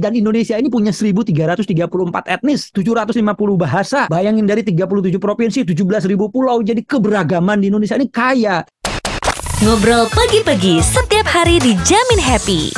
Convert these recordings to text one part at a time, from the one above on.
Dan Indonesia ini punya 1334 etnis, 750 bahasa. Bayangin dari 37 provinsi, 17.000 pulau. Jadi keberagaman di Indonesia ini kaya. Ngobrol pagi-pagi setiap hari dijamin happy.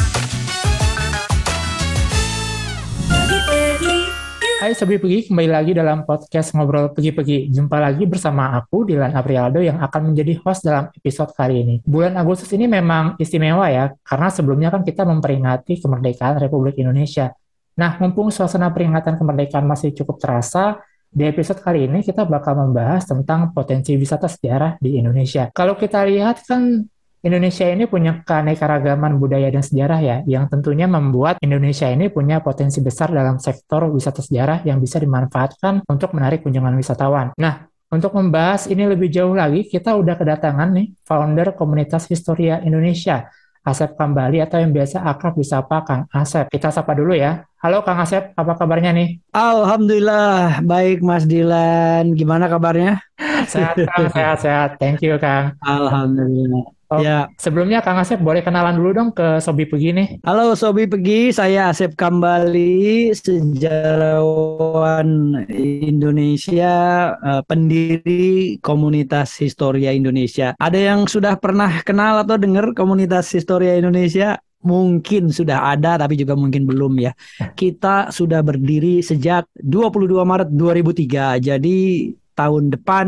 Hai Sobi Pegi, kembali lagi dalam podcast Ngobrol Pegi-Pegi. Jumpa lagi bersama aku, Dilan Aprialdo, yang akan menjadi host dalam episode kali ini. Bulan Agustus ini memang istimewa ya, karena sebelumnya kan kita memperingati kemerdekaan Republik Indonesia. Nah, mumpung suasana peringatan kemerdekaan masih cukup terasa, di episode kali ini kita bakal membahas tentang potensi wisata sejarah di Indonesia. Kalau kita lihat kan Indonesia ini punya keanekaragaman budaya dan sejarah ya, yang tentunya membuat Indonesia ini punya potensi besar dalam sektor wisata sejarah yang bisa dimanfaatkan untuk menarik kunjungan wisatawan. Nah, untuk membahas ini lebih jauh lagi, kita udah kedatangan nih founder komunitas Historia Indonesia, Asep Kambali atau yang biasa akrab disapa Kang Asep. Kita sapa dulu ya. Halo Kang Asep, apa kabarnya nih? Alhamdulillah, baik Mas Dilan. Gimana kabarnya? Sehat Kang, sehat, sehat. Thank you Kang. Alhamdulillah. Oh, Ya, Sebelumnya Kang Asep boleh kenalan dulu dong ke Sobi Pegi nih. halo Sobi Pegi, saya Asep Kambali, sejarawan Indonesia, eh, pendiri komunitas Historia Indonesia. Ada yang sudah pernah kenal atau dengar komunitas Historia Indonesia? Mungkin sudah ada, tapi juga mungkin belum ya. Kita sudah berdiri sejak 22 Maret 2003, jadi tahun depan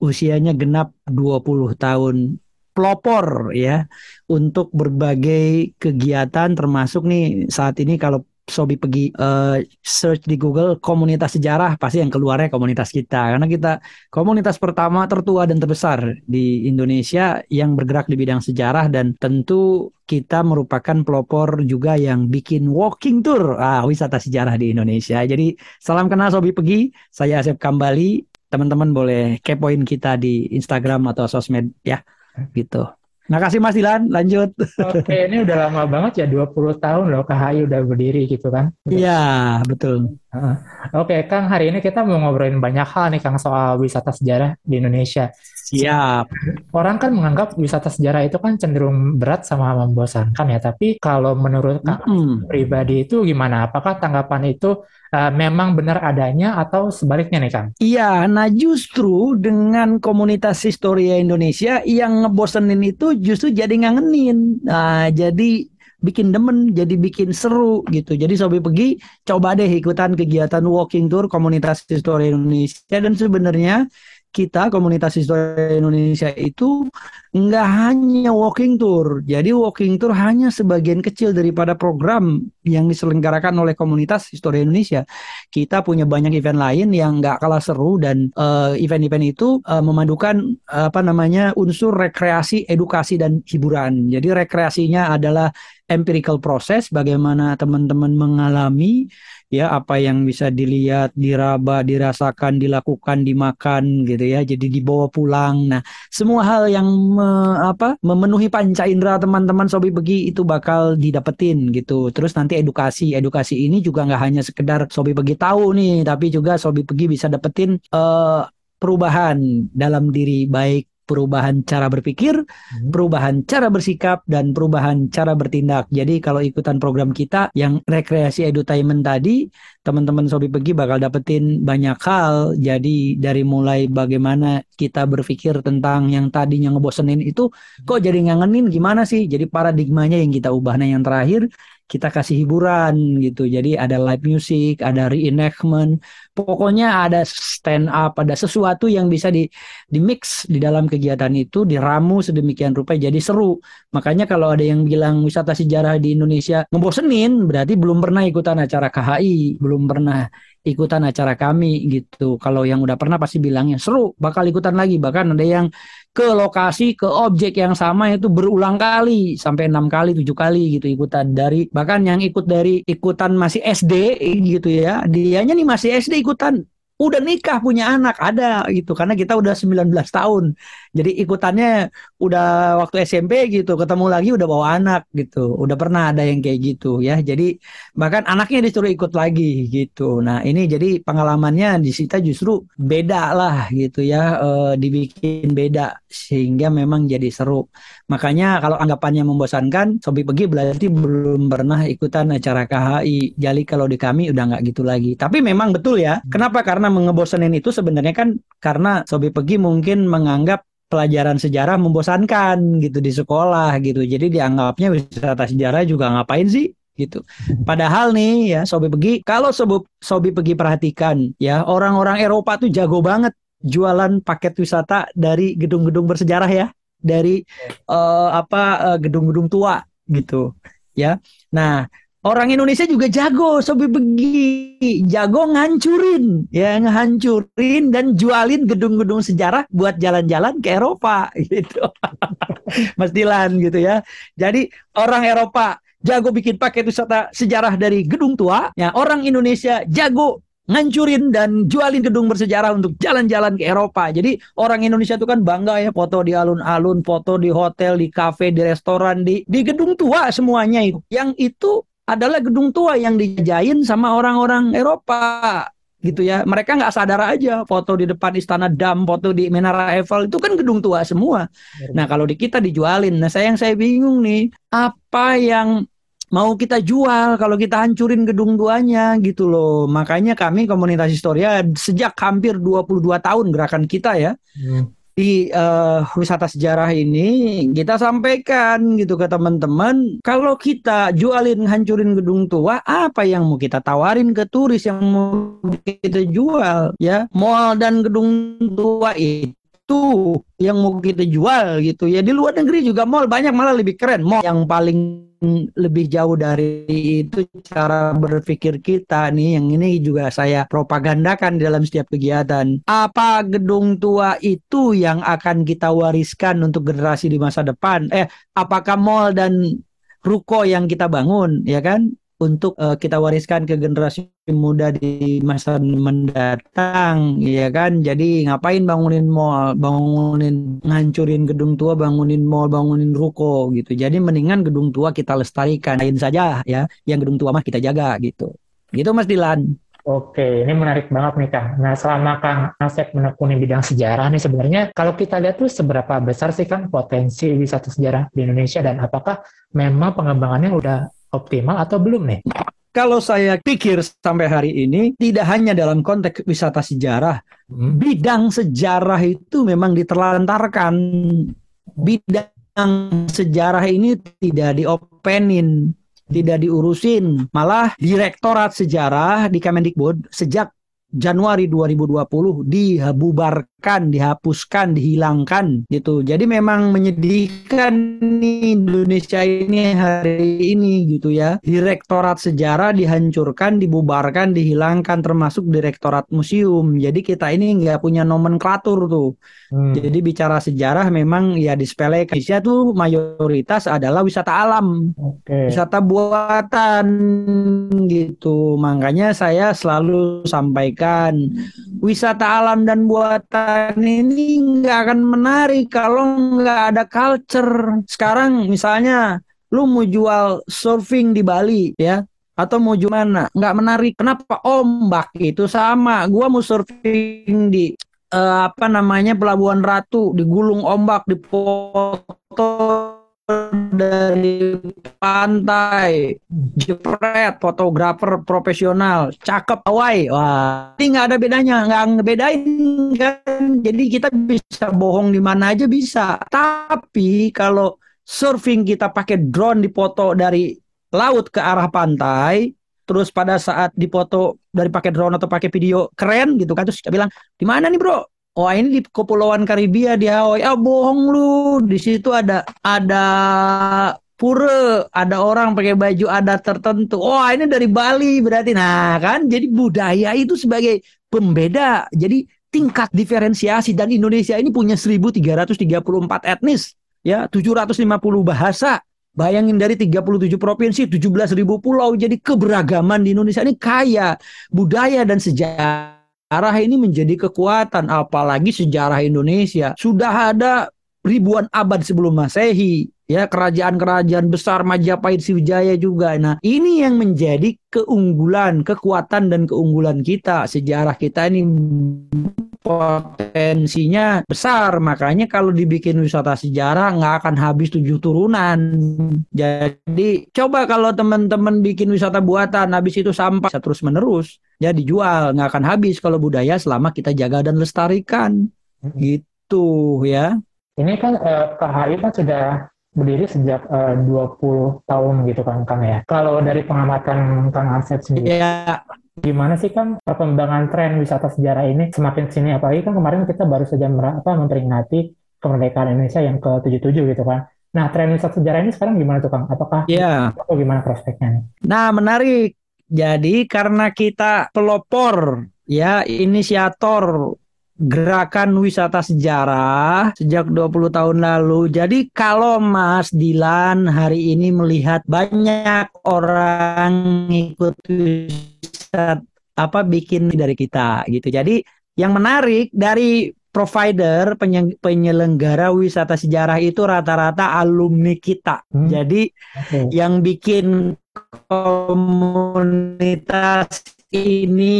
usianya genap 20 tahun pelopor ya untuk berbagai kegiatan termasuk nih saat ini kalau Sobi pergi eh, search di Google komunitas sejarah pasti yang keluarnya komunitas kita karena kita komunitas pertama tertua dan terbesar di Indonesia yang bergerak di bidang sejarah dan tentu kita merupakan pelopor juga yang bikin walking tour ah, wisata sejarah di Indonesia. Jadi salam kenal Sobi Pegi, saya Asep Kambali. Teman-teman boleh kepoin kita di Instagram atau sosmed ya gitu. Makasih Mas Dilan, lanjut. Oke, ini udah lama banget ya, 20 tahun loh KHI udah berdiri gitu kan. Iya, betul. Heeh. Oke, Kang, hari ini kita mau ngobrolin banyak hal nih, Kang, soal wisata sejarah di Indonesia. Siap. Orang kan menganggap wisata sejarah itu kan cenderung berat sama membosankan ya, tapi kalau menurut Kang Mm-mm. pribadi itu gimana? Apakah tanggapan itu eh, memang benar adanya atau sebaliknya nih, Kang? Iya, nah justru dengan komunitas Historia Indonesia yang ngebosenin itu justru jadi ngangenin. Nah, jadi bikin demen, jadi bikin seru gitu. Jadi Sobi pergi coba deh ikutan kegiatan walking tour komunitas Historia Indonesia dan sebenarnya kita komunitas Historia Indonesia itu nggak hanya walking tour. Jadi walking tour hanya sebagian kecil daripada program yang diselenggarakan oleh komunitas Historia Indonesia. Kita punya banyak event lain yang nggak kalah seru dan eh, event-event itu eh, memadukan eh, apa namanya unsur rekreasi, edukasi dan hiburan. Jadi rekreasinya adalah empirical process bagaimana teman-teman mengalami ya apa yang bisa dilihat, diraba, dirasakan, dilakukan, dimakan gitu ya. Jadi dibawa pulang. Nah, semua hal yang me- apa memenuhi panca indera teman-teman Sobi Pegi itu bakal didapetin gitu. Terus nanti edukasi, edukasi ini juga nggak hanya sekedar Sobi Pegi tahu nih, tapi juga Sobi Pegi bisa dapetin eh, perubahan dalam diri baik perubahan cara berpikir, perubahan cara bersikap dan perubahan cara bertindak. Jadi kalau ikutan program kita yang rekreasi edutainment tadi, teman-teman Sobi Pegi bakal dapetin banyak hal. Jadi dari mulai bagaimana kita berpikir tentang yang tadinya ngebosenin itu kok jadi ngangenin gimana sih? Jadi paradigmanya yang kita ubah. Nah yang terakhir kita kasih hiburan gitu. Jadi ada live music, ada reenactment, pokoknya ada stand up, ada sesuatu yang bisa di di mix di dalam kegiatan itu, diramu sedemikian rupa jadi seru. Makanya kalau ada yang bilang wisata sejarah di Indonesia ngebosenin, berarti belum pernah ikutan acara KHI, belum pernah ikutan acara kami gitu. Kalau yang udah pernah pasti bilangnya seru, bakal ikutan lagi. Bahkan ada yang ke lokasi, ke objek yang sama itu berulang kali, sampai enam kali, tujuh kali gitu ikutan dari bahkan yang ikut dari ikutan masih SD gitu ya, dianya nih masih SD ikutan udah nikah punya anak ada gitu karena kita udah 19 tahun. Jadi ikutannya udah waktu SMP gitu, ketemu lagi udah bawa anak gitu. Udah pernah ada yang kayak gitu ya. Jadi bahkan anaknya disuruh ikut lagi gitu. Nah, ini jadi pengalamannya di kita justru beda lah gitu ya, e, dibikin beda sehingga memang jadi seru. Makanya kalau anggapannya membosankan, Sobi pergi berarti belum pernah ikutan acara KHI. Jadi kalau di kami udah nggak gitu lagi. Tapi memang betul ya. Kenapa? Karena mengebosanin itu sebenarnya kan karena Sobi pergi mungkin menganggap pelajaran sejarah membosankan gitu di sekolah gitu. Jadi dianggapnya wisata sejarah juga ngapain sih gitu. Padahal nih ya Sobi pergi, kalau Sobi, Sobi pergi perhatikan ya orang-orang Eropa tuh jago banget jualan paket wisata dari gedung-gedung bersejarah ya, dari uh, apa uh, gedung-gedung tua gitu ya. Nah, orang Indonesia juga jago sobi begi jago ngancurin ya ngancurin dan jualin gedung-gedung sejarah buat jalan-jalan ke Eropa gitu Mas Dilan gitu ya jadi orang Eropa jago bikin paket wisata sejarah dari gedung tua ya orang Indonesia jago ngancurin dan jualin gedung bersejarah untuk jalan-jalan ke Eropa. Jadi orang Indonesia itu kan bangga ya foto di alun-alun, foto di hotel, di kafe, di restoran, di di gedung tua semuanya itu. Yang itu adalah gedung tua yang dijajahin sama orang-orang Eropa gitu ya. Mereka nggak sadar aja foto di depan Istana Dam, foto di Menara Eiffel itu kan gedung tua semua. Nah kalau di kita dijualin, nah saya yang saya bingung nih, apa yang mau kita jual kalau kita hancurin gedung tuanya gitu loh. Makanya kami komunitas Historia sejak hampir 22 tahun gerakan kita ya. Hmm di uh, wisata sejarah ini kita sampaikan gitu ke teman-teman kalau kita jualin hancurin gedung tua apa yang mau kita tawarin ke turis yang mau kita jual ya? Mall dan gedung tua itu itu yang mau kita jual gitu ya. Di luar negeri juga mall banyak malah lebih keren. Mall yang paling lebih jauh dari itu cara berpikir kita nih. Yang ini juga saya propagandakan dalam setiap kegiatan. Apa gedung tua itu yang akan kita wariskan untuk generasi di masa depan? Eh apakah mall dan ruko yang kita bangun ya kan untuk uh, kita wariskan ke generasi muda di masa mendatang ya kan? Jadi ngapain bangunin mall? Bangunin ngancurin gedung tua bangunin mall bangunin ruko gitu. Jadi mendingan gedung tua kita lestarikan lain saja ya. Yang gedung tua mah kita jaga gitu. Gitu Mas Dilan. Oke, ini menarik banget nih Kang. Nah, selama Kang Asep menekuni bidang sejarah nih sebenarnya kalau kita lihat tuh seberapa besar sih kan potensi wisata sejarah di Indonesia dan apakah memang pengembangannya udah optimal atau belum nih? Kalau saya pikir sampai hari ini tidak hanya dalam konteks wisata sejarah, hmm. bidang sejarah itu memang diterlantarkan. Bidang sejarah ini tidak diopenin, tidak diurusin. Malah Direktorat Sejarah di Kemendikbud sejak Januari 2020 dibubarkan, dihapuskan, dihilangkan gitu. Jadi memang menyedihkan nih Indonesia ini hari ini gitu ya. Direktorat sejarah dihancurkan, dibubarkan, dihilangkan termasuk direktorat museum. Jadi kita ini nggak punya nomenklatur tuh. Hmm. Jadi bicara sejarah memang ya disepelekan. Indonesia tuh mayoritas adalah wisata alam. Okay. Wisata buatan gitu. Makanya saya selalu sampai sampaikan wisata alam dan buatan ini nggak akan menarik kalau nggak ada culture. Sekarang misalnya lu mau jual surfing di Bali ya atau mau gimana nggak menarik. Kenapa? Ombak itu sama. Gua mau surfing di uh, apa namanya Pelabuhan Ratu digulung ombak di foto dari pantai, jepret, fotografer profesional, cakep, Hawaii. Wah, ini nggak ada bedanya, nggak ngebedain kan. Jadi kita bisa bohong di mana aja bisa. Tapi kalau surfing kita pakai drone di foto dari laut ke arah pantai, terus pada saat dipoto dari pakai drone atau pakai video keren gitu kan terus kita bilang di mana nih bro Wah ini di Kepulauan Karibia di Hawaii. Ah bohong lu. Di situ ada ada pura, ada orang pakai baju adat tertentu. Wah ini dari Bali berarti. Nah kan, jadi budaya itu sebagai pembeda. Jadi tingkat diferensiasi dan Indonesia ini punya 1334 etnis, ya 750 bahasa. Bayangin dari 37 provinsi, 17 ribu pulau. Jadi keberagaman di Indonesia ini kaya budaya dan sejarah sejarah ini menjadi kekuatan, apalagi sejarah Indonesia. Sudah ada ribuan abad sebelum Masehi, ya kerajaan-kerajaan besar Majapahit Sriwijaya juga. Nah, ini yang menjadi keunggulan, kekuatan dan keunggulan kita. Sejarah kita ini potensinya besar. Makanya kalau dibikin wisata sejarah nggak akan habis tujuh turunan. Jadi coba kalau teman-teman bikin wisata buatan habis itu sampah terus menerus ya dijual. Nggak akan habis kalau budaya selama kita jaga dan lestarikan. Hmm. gitu ya. Ini kan eh, KHI kan sudah berdiri sejak eh, 20 tahun gitu kan Kang ya? Kalau dari pengamatan Kang Asep sendiri. Ya gimana sih kan perkembangan tren wisata sejarah ini semakin sini apalagi kan kemarin kita baru saja apa memperingati kemerdekaan Indonesia yang ke-77 gitu kan. Nah, tren wisata sejarah ini sekarang gimana tuh Kang? Apakah yeah. atau gimana prospeknya nih? Nah, menarik. Jadi karena kita pelopor ya inisiator gerakan wisata sejarah sejak 20 tahun lalu. Jadi kalau Mas Dilan hari ini melihat banyak orang ikut wisata apa bikin dari kita gitu. Jadi yang menarik dari provider penyelenggara wisata sejarah itu rata-rata alumni kita. Hmm. Jadi okay. yang bikin komunitas ini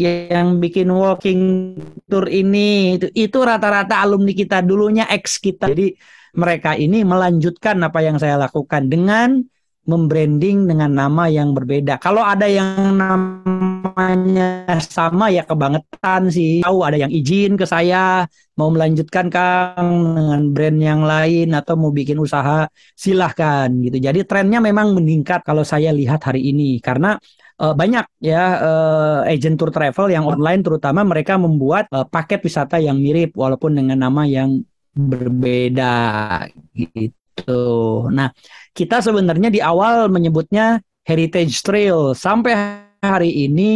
yang bikin walking tour ini itu itu rata-rata alumni kita dulunya ex kita jadi mereka ini melanjutkan apa yang saya lakukan dengan membranding dengan nama yang berbeda. Kalau ada yang namanya sama ya kebangetan sih. Tahu ada yang izin ke saya mau melanjutkan Kang dengan brand yang lain atau mau bikin usaha silahkan gitu. Jadi trennya memang meningkat kalau saya lihat hari ini karena uh, banyak ya uh, agent tour travel yang online terutama mereka membuat uh, paket wisata yang mirip walaupun dengan nama yang berbeda gitu. Nah, kita sebenarnya di awal menyebutnya heritage trail. Sampai hari ini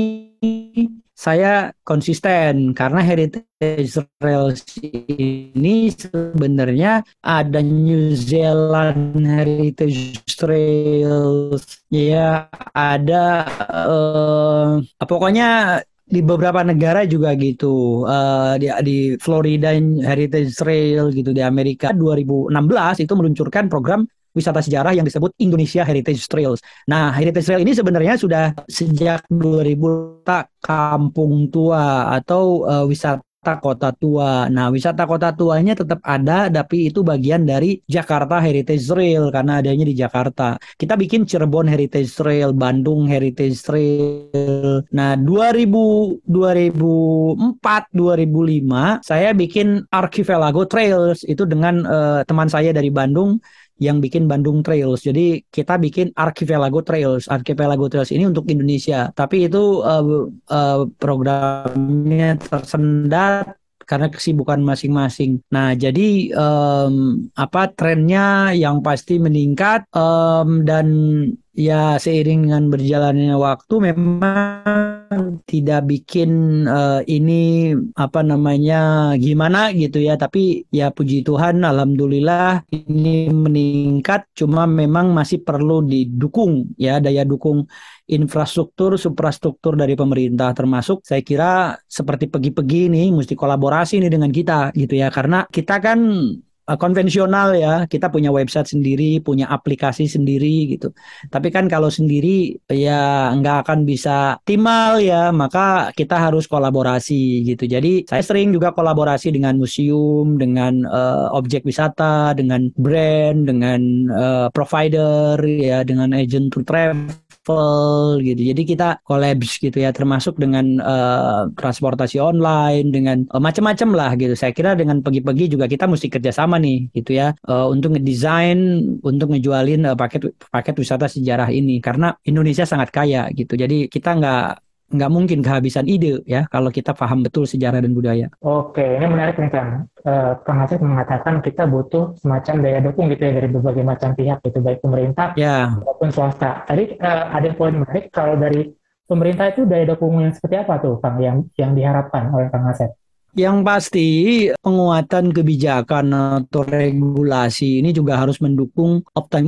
saya konsisten. Karena heritage trails ini sebenarnya ada New Zealand heritage trails. Ya ada uh, pokoknya di beberapa negara juga gitu uh, di, di Florida Heritage Trail gitu di Amerika 2016 itu meluncurkan program wisata sejarah yang disebut Indonesia Heritage Trails. Nah, Heritage Trail ini sebenarnya sudah sejak 2000 tak kampung tua atau uh, wisata kota tua. Nah, wisata kota tuanya tetap ada, tapi itu bagian dari Jakarta Heritage Trail karena adanya di Jakarta. Kita bikin Cirebon Heritage Trail, Bandung Heritage Trail. Nah, 2000 2004 2005 saya bikin Archipelago Trails itu dengan uh, teman saya dari Bandung yang bikin Bandung Trails. Jadi kita bikin Archipelago Trails. Archipelago Trails ini untuk Indonesia. Tapi itu uh, uh, programnya tersendat karena kesibukan masing-masing. Nah, jadi um, apa trennya yang pasti meningkat um, dan ya seiring dengan berjalannya waktu memang tidak bikin uh, ini apa namanya gimana gitu ya. Tapi ya puji Tuhan alhamdulillah ini meningkat. Cuma memang masih perlu didukung ya daya dukung infrastruktur suprastruktur dari pemerintah. Termasuk saya kira seperti pergi-pergi ini mesti kolaborasi nih dengan kita gitu ya. Karena kita kan uh, konvensional ya kita punya website sendiri punya aplikasi sendiri gitu. Tapi kan kalau sendiri ya nggak akan bisa optimal ya maka kita harus kolaborasi gitu. Jadi saya sering juga kolaborasi dengan museum dengan uh, objek wisata dengan brand dengan uh, provider ya dengan agent to travel travel gitu. Jadi kita collabs gitu ya termasuk dengan uh, transportasi online dengan uh, macam-macam lah gitu. Saya kira dengan pergi-pergi juga kita mesti kerjasama nih gitu ya uh, untuk ngedesain untuk ngejualin uh, paket paket wisata sejarah ini karena Indonesia sangat kaya gitu. Jadi kita nggak nggak mungkin kehabisan ide ya kalau kita paham betul sejarah dan budaya. Oke, ini menarik nih Kang. Uh, Kang Asep mengatakan kita butuh semacam daya dukung gitu ya dari berbagai macam pihak gitu baik pemerintah ya. maupun swasta. Tadi uh, ada yang poin menarik kalau dari pemerintah itu daya dukung yang seperti apa tuh Kang yang yang diharapkan oleh Kang Asep? Yang pasti penguatan kebijakan atau regulasi ini juga harus mendukung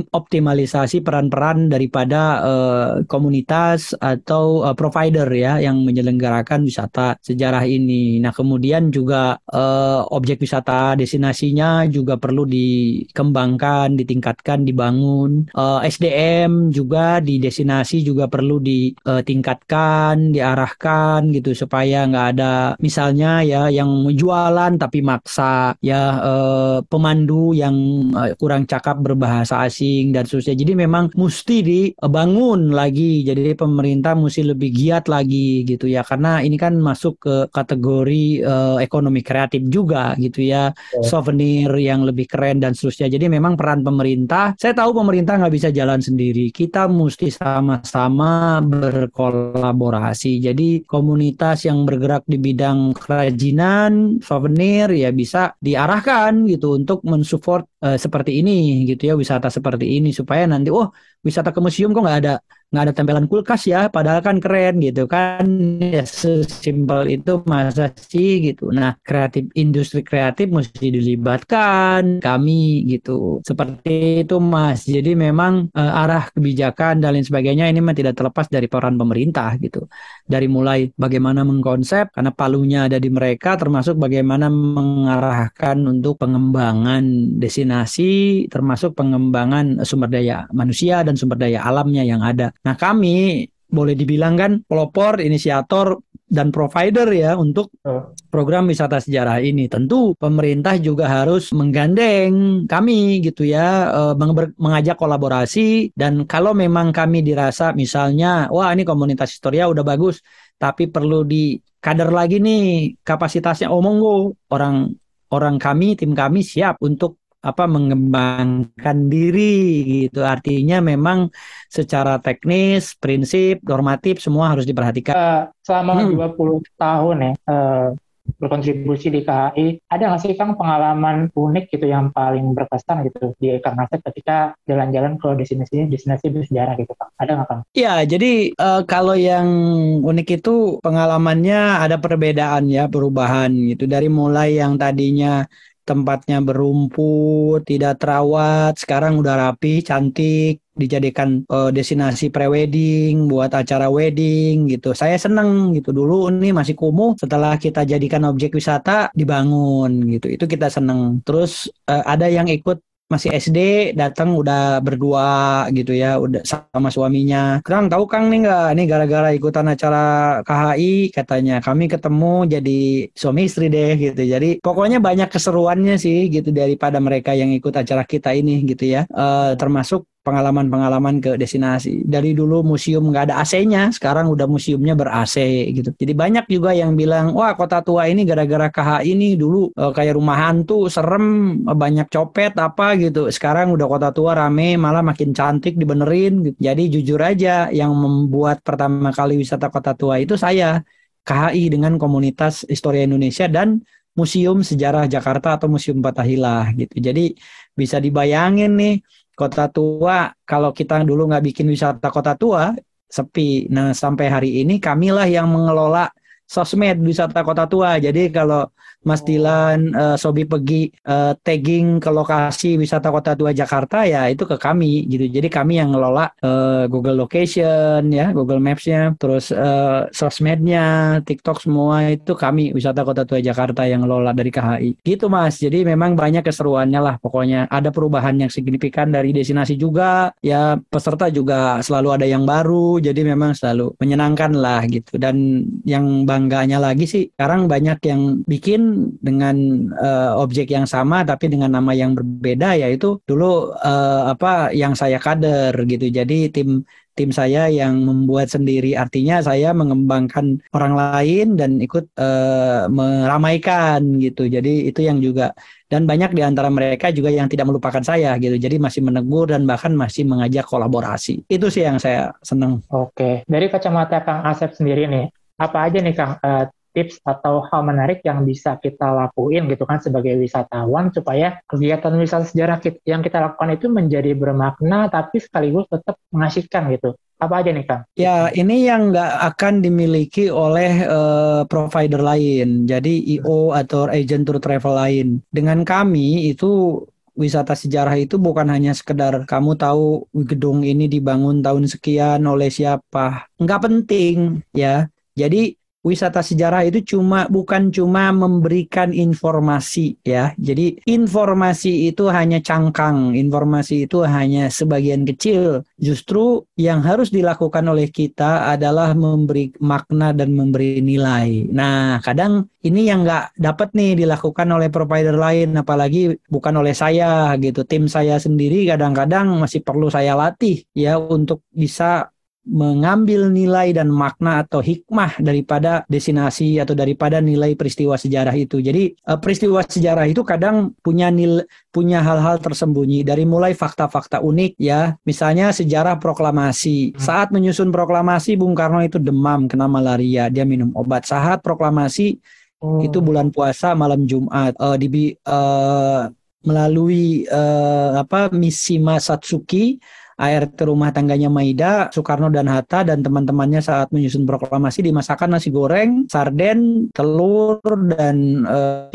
optimalisasi peran-peran daripada uh, komunitas atau uh, provider ya yang menyelenggarakan wisata sejarah ini. Nah, kemudian juga uh, objek wisata destinasinya juga perlu dikembangkan, ditingkatkan, dibangun. Uh, SDM juga di destinasi juga perlu ditingkatkan, diarahkan gitu supaya nggak ada misalnya ya yang jualan tapi maksa ya eh, pemandu yang eh, kurang cakap berbahasa asing dan seterusnya. Jadi memang mesti dibangun lagi. Jadi pemerintah mesti lebih giat lagi gitu ya karena ini kan masuk ke kategori eh, ekonomi kreatif juga gitu ya. Oh. Souvenir yang lebih keren dan seterusnya. Jadi memang peran pemerintah, saya tahu pemerintah nggak bisa jalan sendiri. Kita mesti sama-sama berkolaborasi. Jadi komunitas yang bergerak di bidang kerajinan mainan, souvenir ya bisa diarahkan gitu untuk mensupport uh, seperti ini gitu ya wisata seperti ini supaya nanti oh wisata ke museum kok nggak ada nggak ada tempelan kulkas ya. Padahal kan keren gitu kan. Ya sesimpel itu masa sih gitu. Nah kreatif industri kreatif mesti dilibatkan kami gitu. Seperti itu mas. Jadi memang uh, arah kebijakan dan lain sebagainya ini memang tidak terlepas dari peran pemerintah gitu. Dari mulai bagaimana mengkonsep karena palunya ada di mereka termasuk bagaimana mengarahkan untuk pengembangan destinasi termasuk pengembangan sumber daya manusia dan sumber daya alamnya yang ada. Nah kami boleh dibilang kan pelopor, inisiator dan provider ya untuk program wisata sejarah ini. Tentu pemerintah juga harus menggandeng kami gitu ya, eh, mengajak kolaborasi. Dan kalau memang kami dirasa misalnya, wah ini komunitas historia udah bagus, tapi perlu di kader lagi nih kapasitasnya, oh monggo orang orang kami, tim kami siap untuk apa mengembangkan diri gitu. Artinya memang secara teknis, prinsip, normatif semua harus diperhatikan. Uh, selama hmm. 20 tahun ya uh, berkontribusi di KHI, ada nggak sih Kang pengalaman unik gitu yang paling berkesan gitu di Kang Asep ketika jalan-jalan ke destinasi destinasi bersejarah gitu Kang? Ada nggak Kang? Iya, jadi uh, kalau yang unik itu pengalamannya ada perbedaan ya, perubahan gitu. Dari mulai yang tadinya tempatnya berumput, tidak terawat, sekarang udah rapi, cantik, dijadikan uh, destinasi prewedding buat acara wedding gitu. Saya seneng gitu dulu ini masih kumuh setelah kita jadikan objek wisata dibangun gitu. Itu kita seneng. Terus uh, ada yang ikut masih SD datang udah berdua gitu ya udah sama suaminya. Kang tahu Kang nih nggak? Ini gara-gara ikutan acara KHI katanya. Kami ketemu jadi suami istri deh gitu. Jadi pokoknya banyak keseruannya sih gitu daripada mereka yang ikut acara kita ini gitu ya. Uh, termasuk pengalaman-pengalaman ke destinasi. Dari dulu museum nggak ada AC-nya, sekarang udah museumnya ber-AC gitu. Jadi banyak juga yang bilang, wah kota tua ini gara-gara KHI ini dulu uh, kayak rumah hantu, serem, banyak copet apa gitu. Sekarang udah kota tua rame, malah makin cantik dibenerin. Gitu. Jadi jujur aja, yang membuat pertama kali wisata kota tua itu saya. KHI dengan komunitas Historia Indonesia dan Museum Sejarah Jakarta atau Museum Fatahillah gitu. Jadi bisa dibayangin nih kota tua kalau kita dulu nggak bikin wisata kota tua sepi. Nah sampai hari ini kamilah yang mengelola sosmed wisata kota tua. Jadi kalau Mas oh. Dilan, uh, Sobi pergi uh, tagging ke lokasi wisata kota tua Jakarta ya itu ke kami gitu. Jadi kami yang ngelola uh, Google Location ya, Google Maps-nya, terus uh, sosmednya, TikTok semua itu kami wisata kota tua Jakarta yang ngelola dari KHI. Gitu Mas. Jadi memang banyak keseruannya lah pokoknya. Ada perubahan yang signifikan dari destinasi juga. Ya peserta juga selalu ada yang baru. Jadi memang selalu menyenangkan lah gitu. Dan yang bangganya lagi sih sekarang banyak yang bikin dengan uh, objek yang sama tapi dengan nama yang berbeda yaitu dulu uh, apa yang saya kader gitu. Jadi tim tim saya yang membuat sendiri artinya saya mengembangkan orang lain dan ikut uh, meramaikan gitu. Jadi itu yang juga dan banyak di antara mereka juga yang tidak melupakan saya gitu. Jadi masih menegur dan bahkan masih mengajak kolaborasi. Itu sih yang saya senang. Oke, dari kacamata Kang Asep sendiri nih, apa aja nih Kang uh, tips atau hal menarik yang bisa kita lakuin gitu kan sebagai wisatawan supaya kegiatan wisata sejarah yang kita lakukan itu menjadi bermakna tapi sekaligus tetap mengasihkan gitu. Apa aja nih Kang? Ya ini yang nggak akan dimiliki oleh uh, provider lain. Jadi IO atau agent tour travel lain. Dengan kami itu wisata sejarah itu bukan hanya sekedar kamu tahu gedung ini dibangun tahun sekian oleh siapa. Nggak penting ya. Jadi wisata sejarah itu cuma bukan cuma memberikan informasi ya. Jadi informasi itu hanya cangkang, informasi itu hanya sebagian kecil. Justru yang harus dilakukan oleh kita adalah memberi makna dan memberi nilai. Nah, kadang ini yang nggak dapat nih dilakukan oleh provider lain, apalagi bukan oleh saya gitu. Tim saya sendiri kadang-kadang masih perlu saya latih ya untuk bisa mengambil nilai dan makna atau hikmah daripada destinasi atau daripada nilai peristiwa sejarah itu. Jadi uh, peristiwa sejarah itu kadang punya nil punya hal-hal tersembunyi dari mulai fakta-fakta unik ya. Misalnya sejarah proklamasi. Hmm. Saat menyusun proklamasi Bung Karno itu demam kena malaria, dia minum obat. Saat proklamasi oh. itu bulan puasa malam Jumat uh, di uh, melalui uh, apa misi Masatsuki ART rumah tangganya Maida, Soekarno dan Hatta dan teman-temannya saat menyusun proklamasi dimasakkan nasi goreng, sarden, telur dan uh,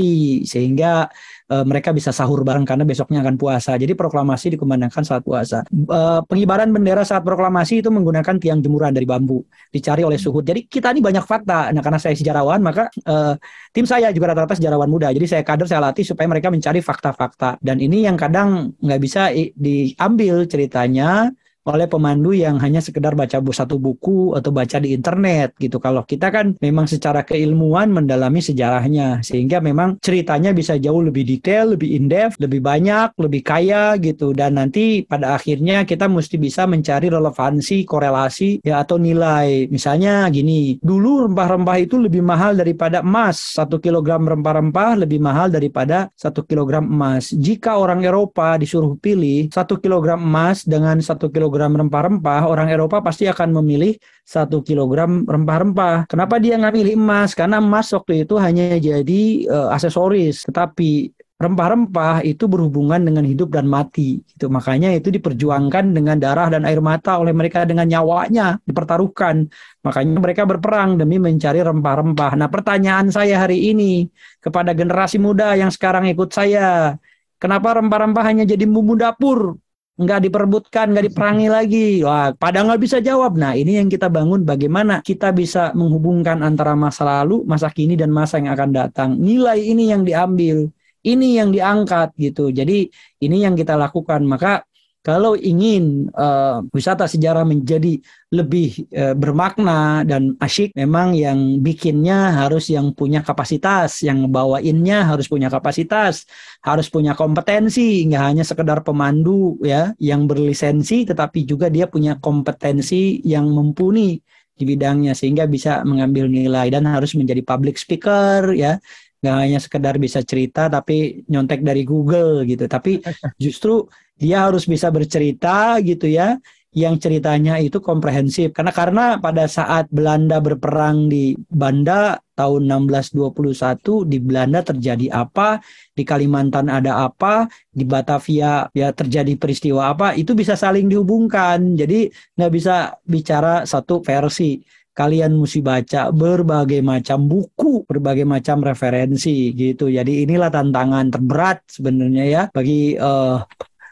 sehingga uh, mereka bisa sahur bareng karena besoknya akan puasa. Jadi proklamasi dikumandangkan saat puasa. Uh, pengibaran bendera saat proklamasi itu menggunakan tiang jemuran dari bambu dicari oleh suhud. Jadi kita ini banyak fakta. Nah karena saya sejarawan maka uh, tim saya juga rata-rata sejarawan muda. Jadi saya kader saya latih supaya mereka mencari fakta-fakta. Dan ini yang kadang nggak bisa diambil ceritanya oleh pemandu yang hanya sekedar baca satu buku atau baca di internet gitu. Kalau kita kan memang secara keilmuan mendalami sejarahnya sehingga memang ceritanya bisa jauh lebih detail, lebih in-depth, lebih banyak, lebih kaya gitu dan nanti pada akhirnya kita mesti bisa mencari relevansi, korelasi ya atau nilai. Misalnya gini, dulu rempah-rempah itu lebih mahal daripada emas. Satu kilogram rempah-rempah lebih mahal daripada satu kilogram emas. Jika orang Eropa disuruh pilih satu kilogram emas dengan satu kilogram kilogram rempah-rempah, orang Eropa pasti akan memilih satu kilogram rempah-rempah. Kenapa dia nggak pilih emas? Karena emas waktu itu hanya jadi uh, aksesoris, tetapi rempah-rempah itu berhubungan dengan hidup dan mati. Itu makanya itu diperjuangkan dengan darah dan air mata oleh mereka dengan nyawanya dipertaruhkan. Makanya mereka berperang demi mencari rempah-rempah. Nah, pertanyaan saya hari ini kepada generasi muda yang sekarang ikut saya, kenapa rempah-rempah hanya jadi bumbu dapur? Nggak diperebutkan, nggak diperangi lagi. Wah, pada nggak bisa jawab. Nah, ini yang kita bangun bagaimana kita bisa menghubungkan antara masa lalu, masa kini, dan masa yang akan datang. Nilai ini yang diambil, ini yang diangkat gitu. Jadi ini yang kita lakukan. Maka kalau ingin uh, wisata sejarah menjadi lebih uh, bermakna dan asyik, memang yang bikinnya harus yang punya kapasitas, yang bawainnya harus punya kapasitas, harus punya kompetensi, nggak hanya sekedar pemandu ya yang berlisensi, tetapi juga dia punya kompetensi yang mumpuni di bidangnya sehingga bisa mengambil nilai dan harus menjadi public speaker ya. Nggak hanya sekedar bisa cerita tapi nyontek dari Google gitu. Tapi justru dia harus bisa bercerita gitu ya yang ceritanya itu komprehensif. Karena karena pada saat Belanda berperang di Banda tahun 1621 di Belanda terjadi apa di Kalimantan ada apa di Batavia ya terjadi peristiwa apa itu bisa saling dihubungkan. Jadi nggak bisa bicara satu versi. Kalian mesti baca berbagai macam buku, berbagai macam referensi gitu. Jadi inilah tantangan terberat sebenarnya ya bagi uh,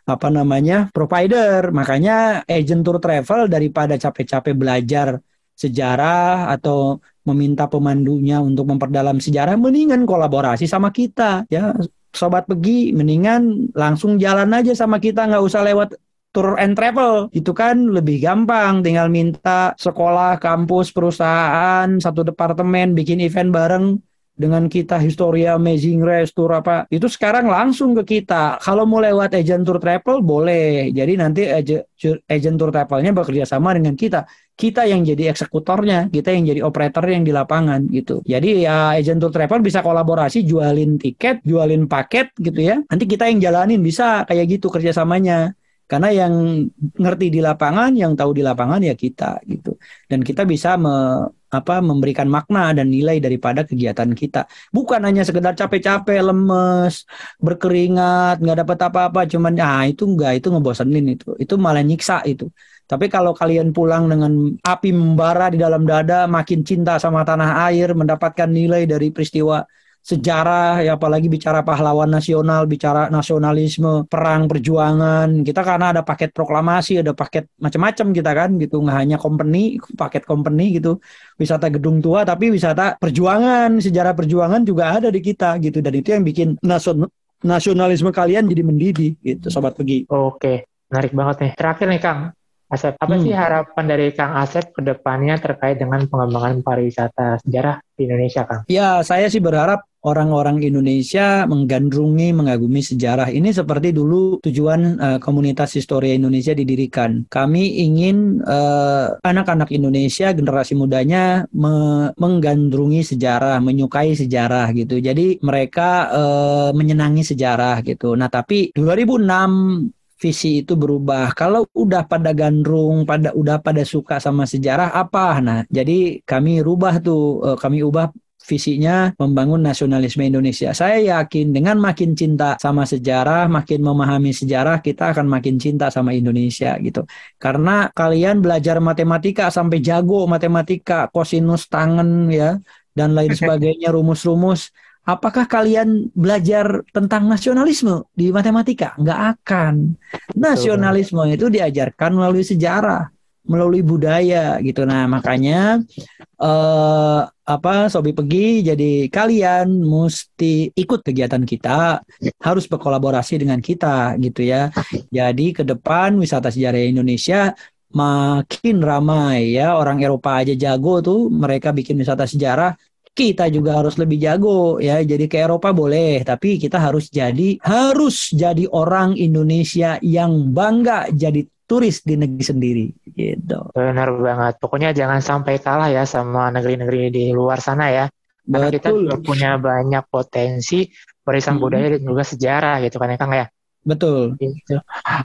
apa namanya provider. Makanya agent tour travel daripada capek-capek belajar sejarah atau meminta pemandunya untuk memperdalam sejarah mendingan kolaborasi sama kita ya. Sobat pergi mendingan langsung jalan aja sama kita nggak usah lewat tour and travel. Itu kan lebih gampang tinggal minta sekolah kampus perusahaan satu departemen bikin event bareng dengan kita Historia Amazing Race Tour apa itu sekarang langsung ke kita. Kalau mau lewat agent tour travel boleh. Jadi nanti agent tour travelnya bekerja sama dengan kita. Kita yang jadi eksekutornya kita yang jadi operator yang di lapangan gitu. Jadi ya agent tour travel bisa kolaborasi jualin tiket jualin paket gitu ya. Nanti kita yang jalanin bisa kayak gitu kerjasamanya karena yang ngerti di lapangan yang tahu di lapangan ya kita gitu dan kita bisa me apa memberikan makna dan nilai daripada kegiatan kita. Bukan hanya sekedar capek-capek, lemes, berkeringat, nggak dapat apa-apa, cuman ah itu enggak, itu ngebosenin itu. Itu malah nyiksa itu. Tapi kalau kalian pulang dengan api membara di dalam dada, makin cinta sama tanah air, mendapatkan nilai dari peristiwa sejarah ya apalagi bicara pahlawan nasional bicara nasionalisme perang perjuangan kita karena ada paket proklamasi ada paket macam-macam kita kan gitu. Nggak hanya company paket company gitu. Wisata gedung tua tapi wisata perjuangan sejarah perjuangan juga ada di kita gitu. Dan itu yang bikin nasion nasionalisme kalian jadi mendidih gitu sobat pergi oke menarik banget nih. Terakhir nih Kang Asep, apa hmm. sih harapan dari Kang Asep ke depannya terkait dengan pengembangan pariwisata sejarah di Indonesia, Kang? Ya, saya sih berharap orang-orang Indonesia menggandrungi, mengagumi sejarah ini seperti dulu tujuan uh, komunitas historia Indonesia didirikan. Kami ingin uh, anak-anak Indonesia, generasi mudanya me menggandrungi sejarah, menyukai sejarah gitu. Jadi mereka uh, menyenangi sejarah gitu. Nah, tapi 2006 visi itu berubah. Kalau udah pada gandrung, pada udah pada suka sama sejarah apa? Nah, jadi kami rubah tuh, eh, kami ubah visinya membangun nasionalisme Indonesia. Saya yakin dengan makin cinta sama sejarah, makin memahami sejarah, kita akan makin cinta sama Indonesia gitu. Karena kalian belajar matematika sampai jago matematika, kosinus tangan ya dan lain sebagainya, rumus-rumus Apakah kalian belajar tentang nasionalisme di matematika? Enggak akan. Nasionalisme itu diajarkan melalui sejarah, melalui budaya gitu. Nah, makanya eh, apa Sobi pergi jadi kalian mesti ikut kegiatan kita, harus berkolaborasi dengan kita gitu ya. Jadi ke depan wisata sejarah Indonesia makin ramai ya orang Eropa aja jago tuh mereka bikin wisata sejarah kita juga harus lebih jago ya. Jadi ke Eropa boleh, tapi kita harus jadi harus jadi orang Indonesia yang bangga jadi turis di negeri sendiri gitu. Benar banget. Pokoknya jangan sampai kalah ya sama negeri-negeri di luar sana ya. Karena Betul. kita punya banyak potensi warisan hmm. budaya dan juga sejarah gitu kan ya Kang ya. Betul. Gitu.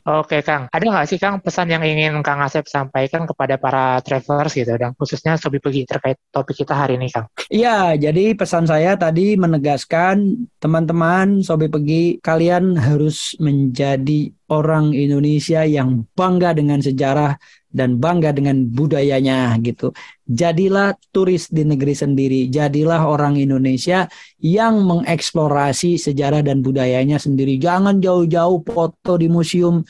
Oke Kang, ada nggak sih Kang pesan yang ingin Kang Asep sampaikan kepada para travelers gitu dan khususnya Sobi Pergi terkait topik kita hari ini Kang? Iya, jadi pesan saya tadi menegaskan teman-teman Sobi Pergi kalian harus menjadi orang Indonesia yang bangga dengan sejarah dan bangga dengan budayanya gitu. Jadilah turis di negeri sendiri, jadilah orang Indonesia yang mengeksplorasi sejarah dan budayanya sendiri. Jangan jauh-jauh foto di museum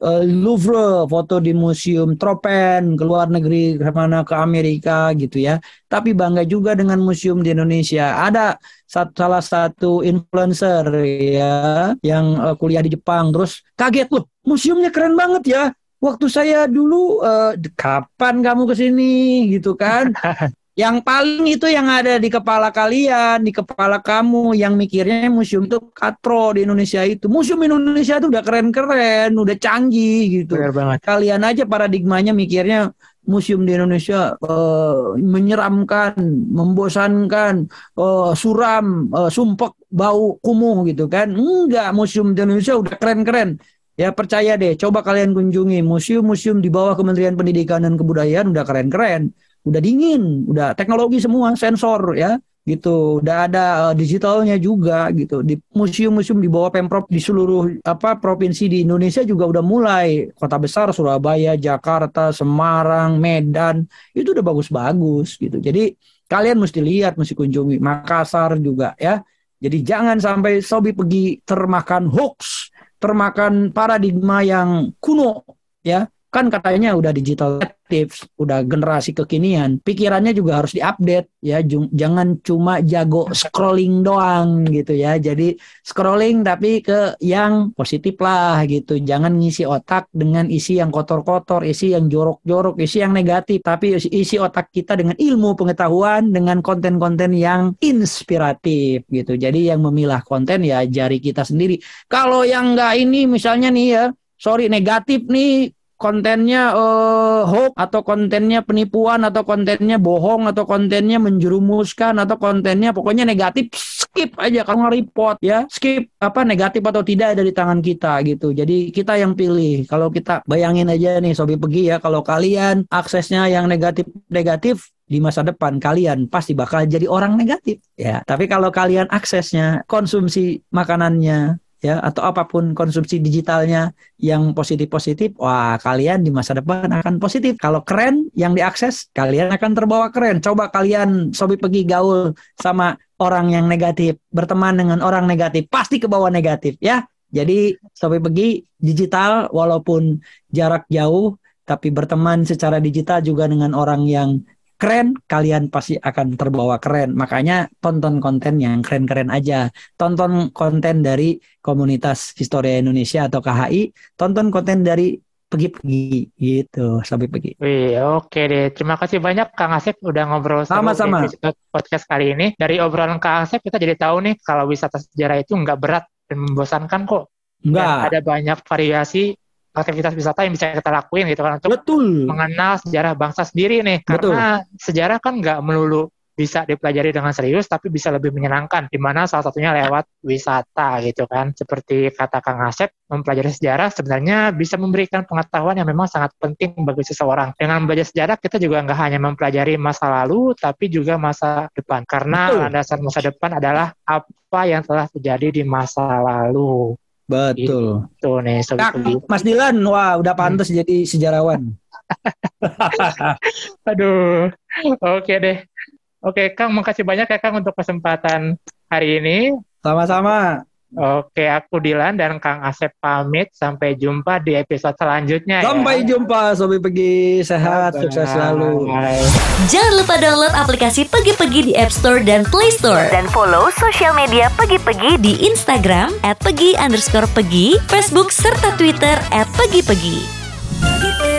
uh, Louvre, foto di museum Tropen, ke luar negeri ke mana ke Amerika gitu ya. Tapi bangga juga dengan museum di Indonesia. Ada salah satu influencer ya yang uh, kuliah di Jepang, terus kaget loh, museumnya keren banget ya waktu saya dulu uh, kapan kamu ke sini gitu kan yang paling itu yang ada di kepala kalian di kepala kamu yang mikirnya museum itu katro di Indonesia itu museum Indonesia itu udah keren-keren udah canggih gitu Benar banget. kalian aja paradigmanya mikirnya museum di Indonesia uh, menyeramkan, membosankan, uh, suram, uh, sumpek, bau, kumuh gitu kan. Enggak, museum di Indonesia udah keren-keren. Ya percaya deh, coba kalian kunjungi museum-museum di bawah Kementerian Pendidikan dan Kebudayaan udah keren-keren, udah dingin, udah teknologi semua, sensor ya, gitu. Udah ada uh, digitalnya juga gitu. Di museum-museum di bawah Pemprov di seluruh apa provinsi di Indonesia juga udah mulai. Kota besar Surabaya, Jakarta, Semarang, Medan, itu udah bagus-bagus gitu. Jadi kalian mesti lihat, mesti kunjungi Makassar juga ya. Jadi jangan sampai sobi pergi termakan hoax termakan paradigma yang kuno ya kan katanya udah digital native, udah generasi kekinian, pikirannya juga harus diupdate ya, jangan cuma jago scrolling doang gitu ya. Jadi scrolling tapi ke yang positif lah gitu. Jangan ngisi otak dengan isi yang kotor-kotor, isi yang jorok-jorok, isi yang negatif, tapi isi otak kita dengan ilmu pengetahuan, dengan konten-konten yang inspiratif gitu. Jadi yang memilah konten ya jari kita sendiri. Kalau yang enggak ini misalnya nih ya, sorry negatif nih kontennya eh, hoax atau kontennya penipuan atau kontennya bohong atau kontennya menjerumuskan atau kontennya pokoknya negatif skip aja. Kalau nge-report ya skip apa negatif atau tidak ada di tangan kita gitu. Jadi kita yang pilih. Kalau kita bayangin aja nih sobi pergi ya kalau kalian aksesnya yang negatif negatif di masa depan kalian pasti bakal jadi orang negatif ya. Tapi kalau kalian aksesnya konsumsi makanannya ya atau apa pun konsumsi digitalnya yang positif-positif, wah kalian di masa depan akan positif. Kalau keren yang diakses, kalian akan terbawa keren. Coba kalian sobi pergi gaul sama orang yang negatif, berteman dengan orang negatif, pasti ke bawah negatif ya. Jadi sobi pergi digital walaupun jarak jauh tapi berteman secara digital juga dengan orang yang keren, kalian pasti akan terbawa keren. Makanya tonton konten yang keren-keren aja. Tonton konten dari komunitas Historia Indonesia atau KHI, tonton konten dari pergi-pergi gitu sampai pergi. Wih, oke deh. Terima kasih banyak Kang Asep udah ngobrol sama-sama podcast kali ini. Dari obrolan Kang Asep kita jadi tahu nih kalau wisata sejarah itu nggak berat dan membosankan kok. Enggak. ada banyak variasi aktivitas wisata yang bisa kita lakuin gitu kan untuk Betul. mengenal sejarah bangsa sendiri nih. Karena Betul. sejarah kan nggak melulu bisa dipelajari dengan serius tapi bisa lebih menyenangkan di mana salah satunya lewat wisata gitu kan. Seperti kata Kang Asep mempelajari sejarah sebenarnya bisa memberikan pengetahuan yang memang sangat penting bagi seseorang. Dengan belajar sejarah kita juga nggak hanya mempelajari masa lalu tapi juga masa depan. Karena landasan masa depan adalah apa yang telah terjadi di masa lalu Betul. Itu nih Kak, Mas Dilan, wah udah pantas hmm. jadi sejarawan. Aduh, oke deh. Oke, Kang, makasih banyak ya Kang untuk kesempatan hari ini. Sama-sama. Oke, aku Dilan dan Kang Asep pamit. Sampai jumpa di episode selanjutnya. Ya. Sampai ya. jumpa, Sobi Pergi. Sehat, Bye. sukses selalu. Jangan lupa download aplikasi Pegi-Pegi di App Store dan Play Store. Dan follow sosial media Pegi-Pegi di Instagram, at Pegi underscore Pegi, Facebook, serta Twitter, at Pegi-Pegi.